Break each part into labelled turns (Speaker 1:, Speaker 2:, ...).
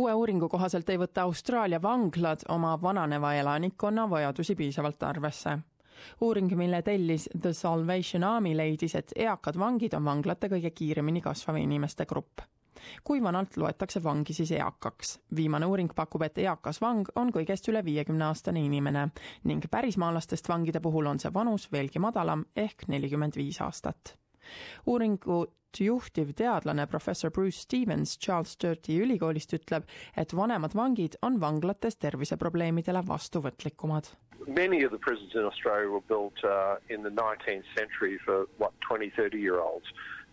Speaker 1: uue uuringu kohaselt ei võta Austraalia vanglad oma vananeva elanikkonna vajadusi piisavalt arvesse. uuring, mille tellis The Salvation Army, leidis, et eakad vangid on vanglate kõige kiiremini kasvav inimeste grupp kui vanalt loetakse vangi siis eakaks? viimane uuring pakub, et eakas vang on kõigest üle viiekümne aastane inimene ning pärismaalastest vangide puhul on see vanus veelgi madalam ehk nelikümmend viis aastat. Uuringut juhtiv teadlane professor Bruce Stevens Charles Sturti ülikoolist ütleb, et vanemad vangid on vanglates terviseprobleemidele vastuvõtlikumad.
Speaker 2: Many of the prisons in Australia were built uh, in the 19th century for what 20, 30 year olds.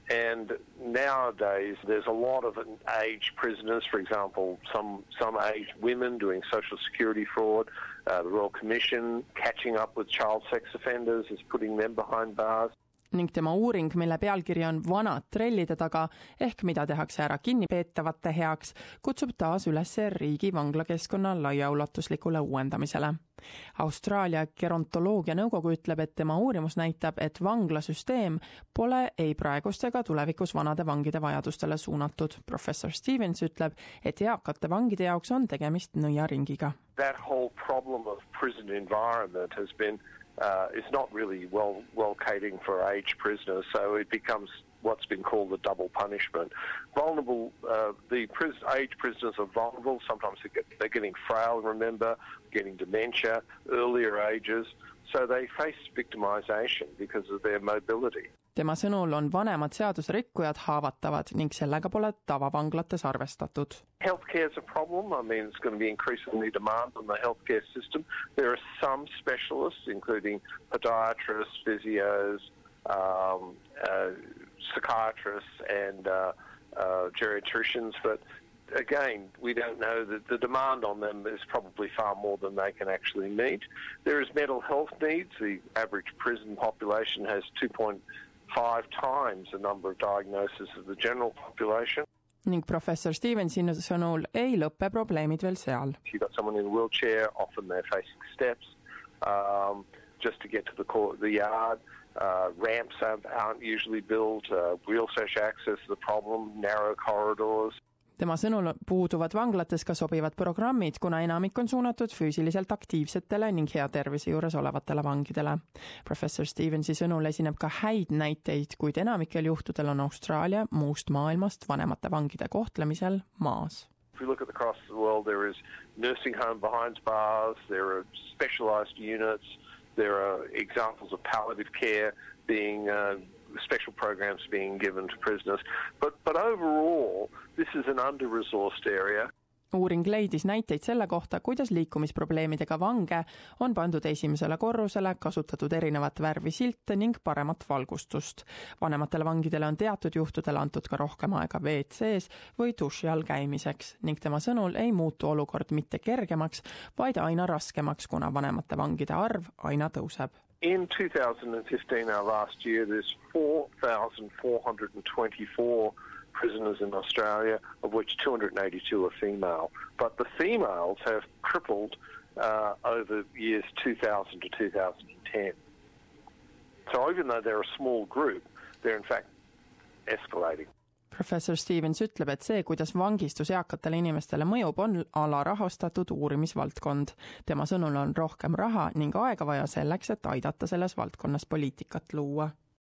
Speaker 2: And nowadays, there's a lot of aged prisoners, for example, some, some aged women doing social security fraud. Uh, the Royal Commission catching up with child sex offenders is putting them behind bars.
Speaker 1: Ning tema uuring, mille pealkiri on Vanad trellide taga ehk mida tehakse ära kinnipeetavate heaks, kutsub taas üles riigi vanglakeskkonna laiaulatuslikule uuendamisele. Austraalia gerontoloogia nõukogu ütleb, et tema uurimus näitab, et vanglasüsteem pole ei praegust ega tulevikus vanade vangide vajadustele suunatud. professor Stevens ütleb, et eakate vangide jaoks on tegemist nõiaringiga.
Speaker 2: That whole problem of prison environment has been uh, is not really well well catering for aged prisoners, so it becomes what's been called the double punishment. Vulnerable, uh, the pris- aged prisoners are vulnerable. Sometimes they get, they're getting frail. Remember, getting dementia, earlier ages, so they face victimisation because of their mobility.
Speaker 1: tema sõnul on vanemad seadusrikkujad haavatavad ning sellega pole tavavanglates arvestatud.
Speaker 2: Healthcare is a problem. I mean, it's going to be increasingly demand on the healthcare system. There are some specialists, including podiatrists, physios, um, uh, psychiatrists, and uh, uh, geriatricians, but again, we don't know that the demand on them is probably far more than they can actually meet. There is mental health needs. The average prison population has 2.5 times the number of diagnoses of the general population.
Speaker 1: ning professor Stevensi sõnul ei lõpe probleemid veel seal.
Speaker 2: You've got someone in a wheelchair, often they're facing steps um, just to get to the, court, the yard. Uh, ramps aren't, usually built. Uh, wheelchair access is the problem. Narrow corridors.
Speaker 1: tema sõnul puuduvad vanglates ka sobivad programmid, kuna enamik on suunatud füüsiliselt aktiivsetele ning hea tervise juures olevatele vangidele. professor Stevensi sõnul esineb ka häid näiteid, kuid enamikel juhtudel on Austraalia muust maailmast vanemate vangide kohtlemisel maas.
Speaker 2: If we look at across the world, there is nursing home behind bars, there are specialised units, there are examples of palliative care being uh, special programs being given to prisoners. But, but overall, this is an under-resourced area.
Speaker 1: Uuring leidis näiteid selle kohta, kuidas liikumisprobleemidega vange on pandud esimesele korrusele, kasutatud erinevat värvi silte ning paremat valgustust. vanematele vangidele on teatud juhtudel antud ka rohkem aega WC-s või duši all käimiseks ning tema sõnul ei muutu olukord mitte kergemaks, vaid aina raskemaks, kuna vanemate vangide arv aina tõuseb.
Speaker 2: In 2015, our last year, there's 4,424 prisoners in Australia, of which 282 are female. But the females have tripled uh, over years 2000 to 2010. So even though they're a small group, they're in fact escalating.
Speaker 1: professor Stevens ütleb, et see, kuidas vangistus eakatele inimestele mõjub, on alarahastatud uurimisvaldkond. tema sõnul on rohkem raha ning aega vaja selleks, et aidata selles valdkonnas poliitikat luua